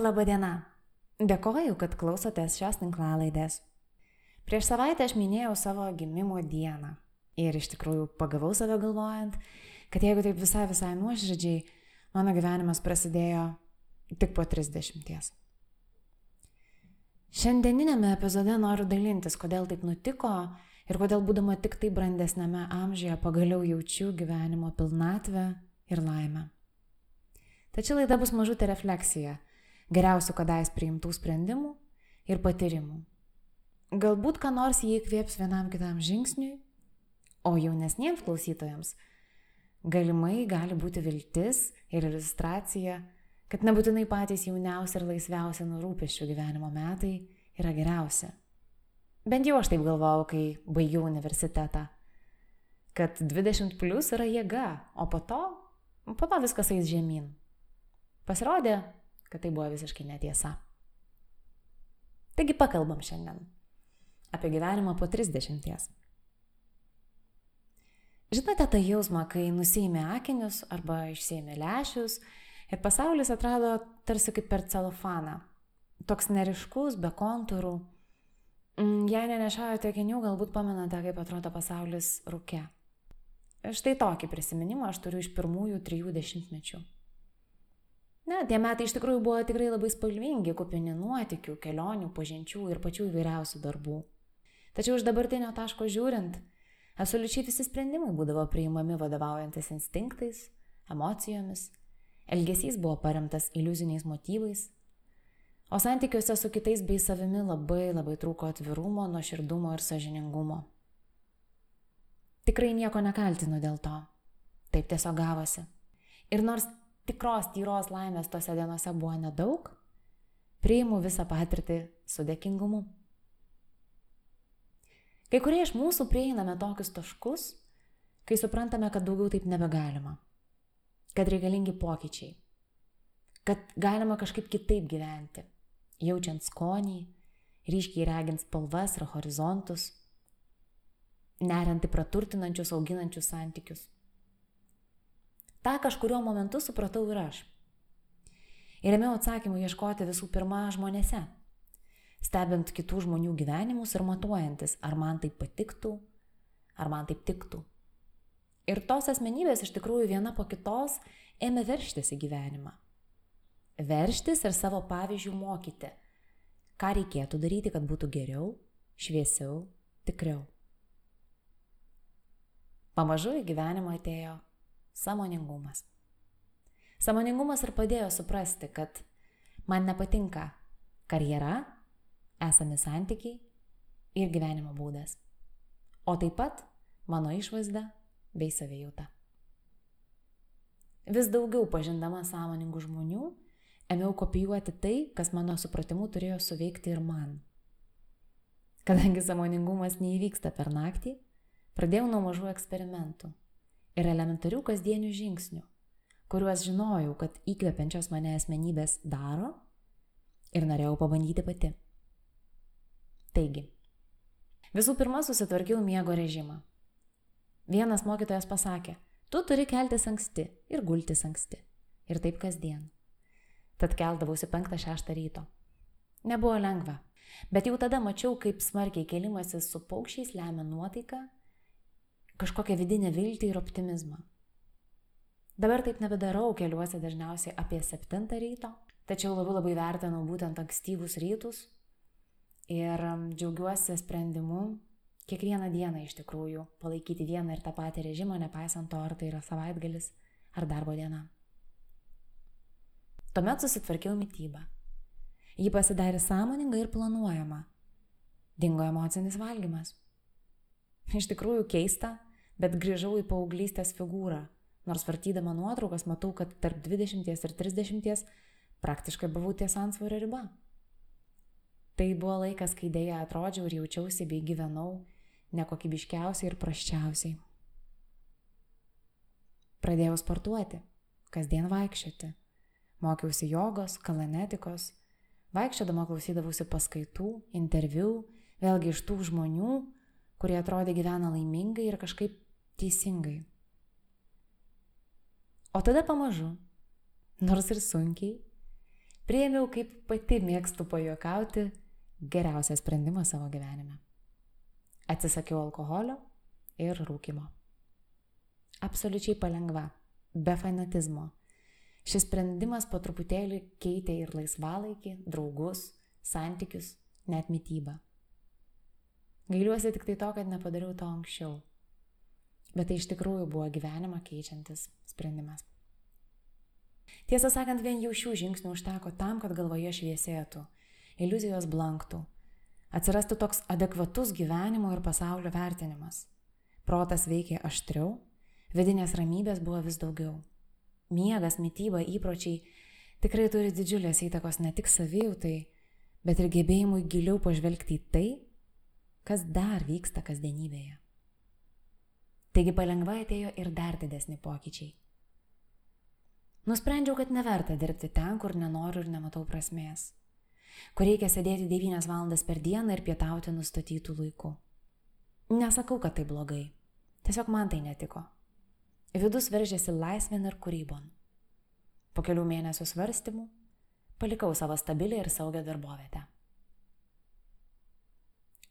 Labadiena. Dėkoju, kad klausotės šios tinklalaidės. Prieš savaitę aš minėjau savo gimimo dieną. Ir iš tikrųjų pagavau save galvojant, kad jeigu taip visai visai nuoširdžiai, mano gyvenimas prasidėjo tik po 30. Šiandieninėme epizode noriu dalintis, kodėl taip nutiko ir kodėl būdama tik tai brandesnėme amžiuje pagaliau jaučiu gyvenimo pilnatvę ir laimę. Tačiau laida bus mažutė refleksija geriausių kadais priimtų sprendimų ir patyrimų. Galbūt ką nors jį įkvėps vienam kitam žingsniui, o jaunesniems klausytojams galimai gali būti viltis ir iliustracija, kad nebūtinai patys jauniausi ir laisviausi nurūpeščių gyvenimo metai yra geriausia. Bent jau aš taip galvojau, kai baigiau universitetą, kad 20 plus yra jėga, o po to, po to viskas eis žemyn. Pasirodė, kad tai buvo visiškai netiesa. Taigi pakalbam šiandien apie gyvenimą po 30. Žinote tą jausmą, kai nusėmė akinius arba išsėmė lešius ir pasaulis atrado tarsi kaip per celofaną. Toks neriškus, be kontūrų. Mm, jei nenešajote akinių, galbūt pamenate, kaip atrodo pasaulis rūke. Štai tokį prisiminimą aš turiu iš pirmųjų trijų dešimtmečių. Na, tie metai iš tikrųjų buvo tikrai labai spalvingi, kupini nuotikių, kelionių, pažinčių ir pačių įvairiausių darbų. Tačiau iš dabartinio taško žiūrint, absoliučiai visi sprendimai būdavo priimami vadovaujantis instinktais, emocijomis, elgesys buvo paremtas iliuziniais motyvais, o santykiuose su kitais bei savimi labai labai trūko atvirumo, nuoširdumo ir sažiningumo. Tikrai nieko nekaltinu dėl to. Taip tiesiog gavosi. Ir nors tikros tyros laimės tose dienose buvo nedaug, priimu visą patirtį su dėkingumu. Kai kurie iš mūsų prieiname tokius taškus, kai suprantame, kad daugiau taip nebegalima, kad reikalingi pokyčiai, kad galima kažkaip kitaip gyventi, jaučiant skonį, ryškiai regint spalvas ir horizontus, neriant į praturtinančius, auginančius santykius. Ta kažkurio momentu supratau ir aš. Ir ėmiau atsakymų ieškoti visų pirma žmonėse. Stebint kitų žmonių gyvenimus ir matuojantis, ar man tai patiktų, ar man taip tiktų. Ir tos asmenybės iš tikrųjų viena po kitos ėmė verštis į gyvenimą. Verštis ir savo pavyzdžių mokyti, ką reikėtų daryti, kad būtų geriau, šviesiau, tikriau. Pamažu į gyvenimą atėjo Samoningumas. Samoningumas ir padėjo suprasti, kad man nepatinka karjera, esami santykiai ir gyvenimo būdas. O taip pat mano išvaizda bei savijauta. Vis daugiau pažindama sąmoningų žmonių, ėmiau kopijuoti tai, kas mano supratimu turėjo suveikti ir man. Kadangi sąmoningumas neįvyksta per naktį, pradėjau nuo mažų eksperimentų ir elementarių kasdienių žingsnių, kuriuos žinojau, kad įkvepiančios mane asmenybės daro ir norėjau pabandyti pati. Taigi, visų pirma susitvarkiau miego režimą. Vienas mokytojas pasakė, tu turi keltis anksti ir gultis anksti. Ir taip kasdien. Tad keldavausi 5-6 ryto. Nebuvo lengva, bet jau tada mačiau, kaip smarkiai kelimasis su paukščiais lemia nuotaiką kažkokią vidinę viltį ir optimizmą. Dabar taip nebedarau, keliuosi dažniausiai apie 7 ryto, tačiau labai labai vertinu būtent ankstyvus rytus ir um, džiaugiuosi sprendimu kiekvieną dieną iš tikrųjų palaikyti vieną ir tą patį režimą, nepaisant to, ar tai yra savaitgalis ar darbo diena. Tuomet susitvarkiau mytybą. Ji pasidarė sąmoninga ir planuojama. Dingo emocinis valgymas. Iš tikrųjų keista, bet grįžau į paauglystės figūrą. Nors vartydama nuotraukas matau, kad tarp 20 ir 30 praktiškai buvau ties ansvario riba. Tai buvo laikas, kai dėja atrodžiau ir jaučiausi bei gyvenau nekokybiškiausiai ir praščiausiai. Pradėjau sportuoti, kasdien vaikščioti. Mokiausi jogos, kalanetikos, vaikščiodama klausydavausi paskaitų, interviu, vėlgi iš tų žmonių, kurie atrodė gyvena laimingai ir kažkaip teisingai. O tada pamažu, nors ir sunkiai, prieimiau, kaip pati mėgstu pajokauti, geriausią sprendimą savo gyvenime. Atsisakiau alkoholio ir rūkimo. Absoliučiai palengva, be fanatizmo. Šis sprendimas po truputėlį keitė ir laisvalaikį, draugus, santykius, net mytybą. Gailiuosi tik tai to, kad nepadariau to anksčiau. Bet tai iš tikrųjų buvo gyvenimą keičiantis sprendimas. Tiesą sakant, vien jau šių žingsnių užteko tam, kad galvoje šviesėtų, iliuzijos blanktų, atsirastų toks adekvatus gyvenimo ir pasaulio vertinimas. Protas veikė aštriau, vidinės ramybės buvo vis daugiau. Miegas, mytyba, įpročiai tikrai turi didžiulės įtakos ne tik savijautai, bet ir gebėjimui giliau pažvelgti į tai, kas dar vyksta kasdienybėje. Taigi palengva atėjo ir dar didesni pokyčiai. Nusprendžiau, kad neverta dirbti ten, kur nenoriu ir nematau prasmės, kur reikia sėdėti 9 valandas per dieną ir pietauti nustatytų laikų. Nesakau, kad tai blogai, tiesiog man tai netiko. Vidus veržėsi laisvėn ir kūrybon. Po kelių mėnesių svarstymų palikau savo stabilę ir saugią darbovietę.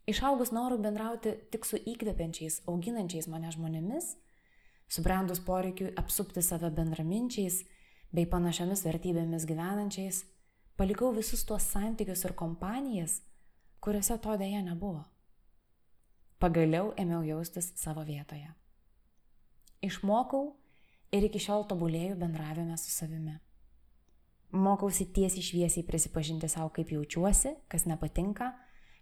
Išaugus norų bendrauti tik su įkvepiančiais, auginančiais mane žmonėmis, subrendus poreikiui apsupti save bendraminčiais bei panašiamis vertybėmis gyvenančiais, palikau visus tuos santykius ir kompanijas, kuriuose to dėja nebuvo. Pagaliau ėmiau jaustis savo vietoje. Išmokau ir iki šiol tobulėjau bendravime su savimi. Mokausi tiesiai šviesiai prisipažinti savo, kaip jaučiuosi, kas nepatinka,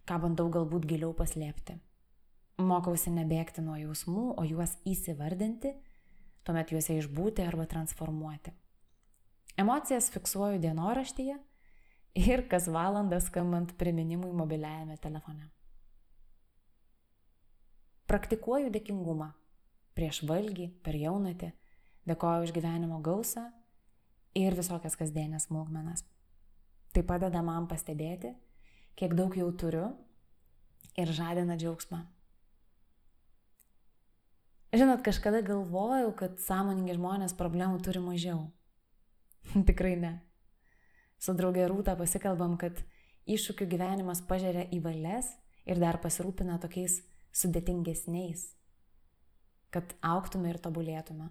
ką bandau galbūt giliau paslėpti. Mokausi nebėgti nuo jausmų, o juos įsivardinti, tuomet juose išbūti arba transformuoti. Emocijas fiksuoju dienoraštyje ir kas valandą skambant priminimui mobiliajame telefone. Praktikuoju dėkingumą prieš valgį, per jaunatį, dėkoju už gyvenimo gausą ir visokias kasdienės smulkmenas. Tai padeda man pastebėti, kiek daug jau turiu ir žadina džiaugsmą. Žinot, kažkada galvojau, kad sąmoningi žmonės problemų turi mažiau. Tikrai ne. Su draugė Rūta pasikalbam, kad iššūkių gyvenimas pažiūrė į valias ir dar pasirūpina tokiais sudėtingesniais kad auktume ir tobulėtume.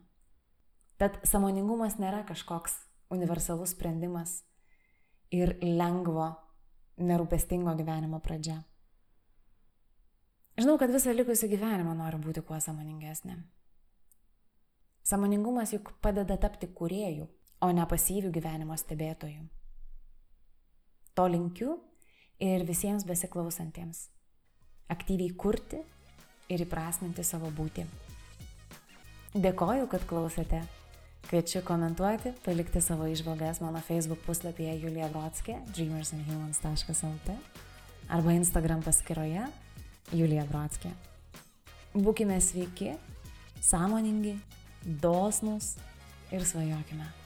Tad samoningumas nėra kažkoks universalus sprendimas ir lengvo, nerūpestingo gyvenimo pradžia. Žinau, kad visą likusį gyvenimą noriu būti kuo samoningesnė. Samoningumas juk padeda tapti kuriejų, o ne pasyvių gyvenimo stebėtojų. To linkiu ir visiems besiklausantiems. Aktyviai kurti ir įprasminti savo būtį. Dėkoju, kad klausėte. Kviečiu komentuoti, palikti savo išvalgas mano Facebook puslapyje Julija Brodskė, dreamersandhumans.lt arba Instagram paskyroje Julija Brodskė. Būkime sveiki, sąmoningi, dosnus ir svajokime.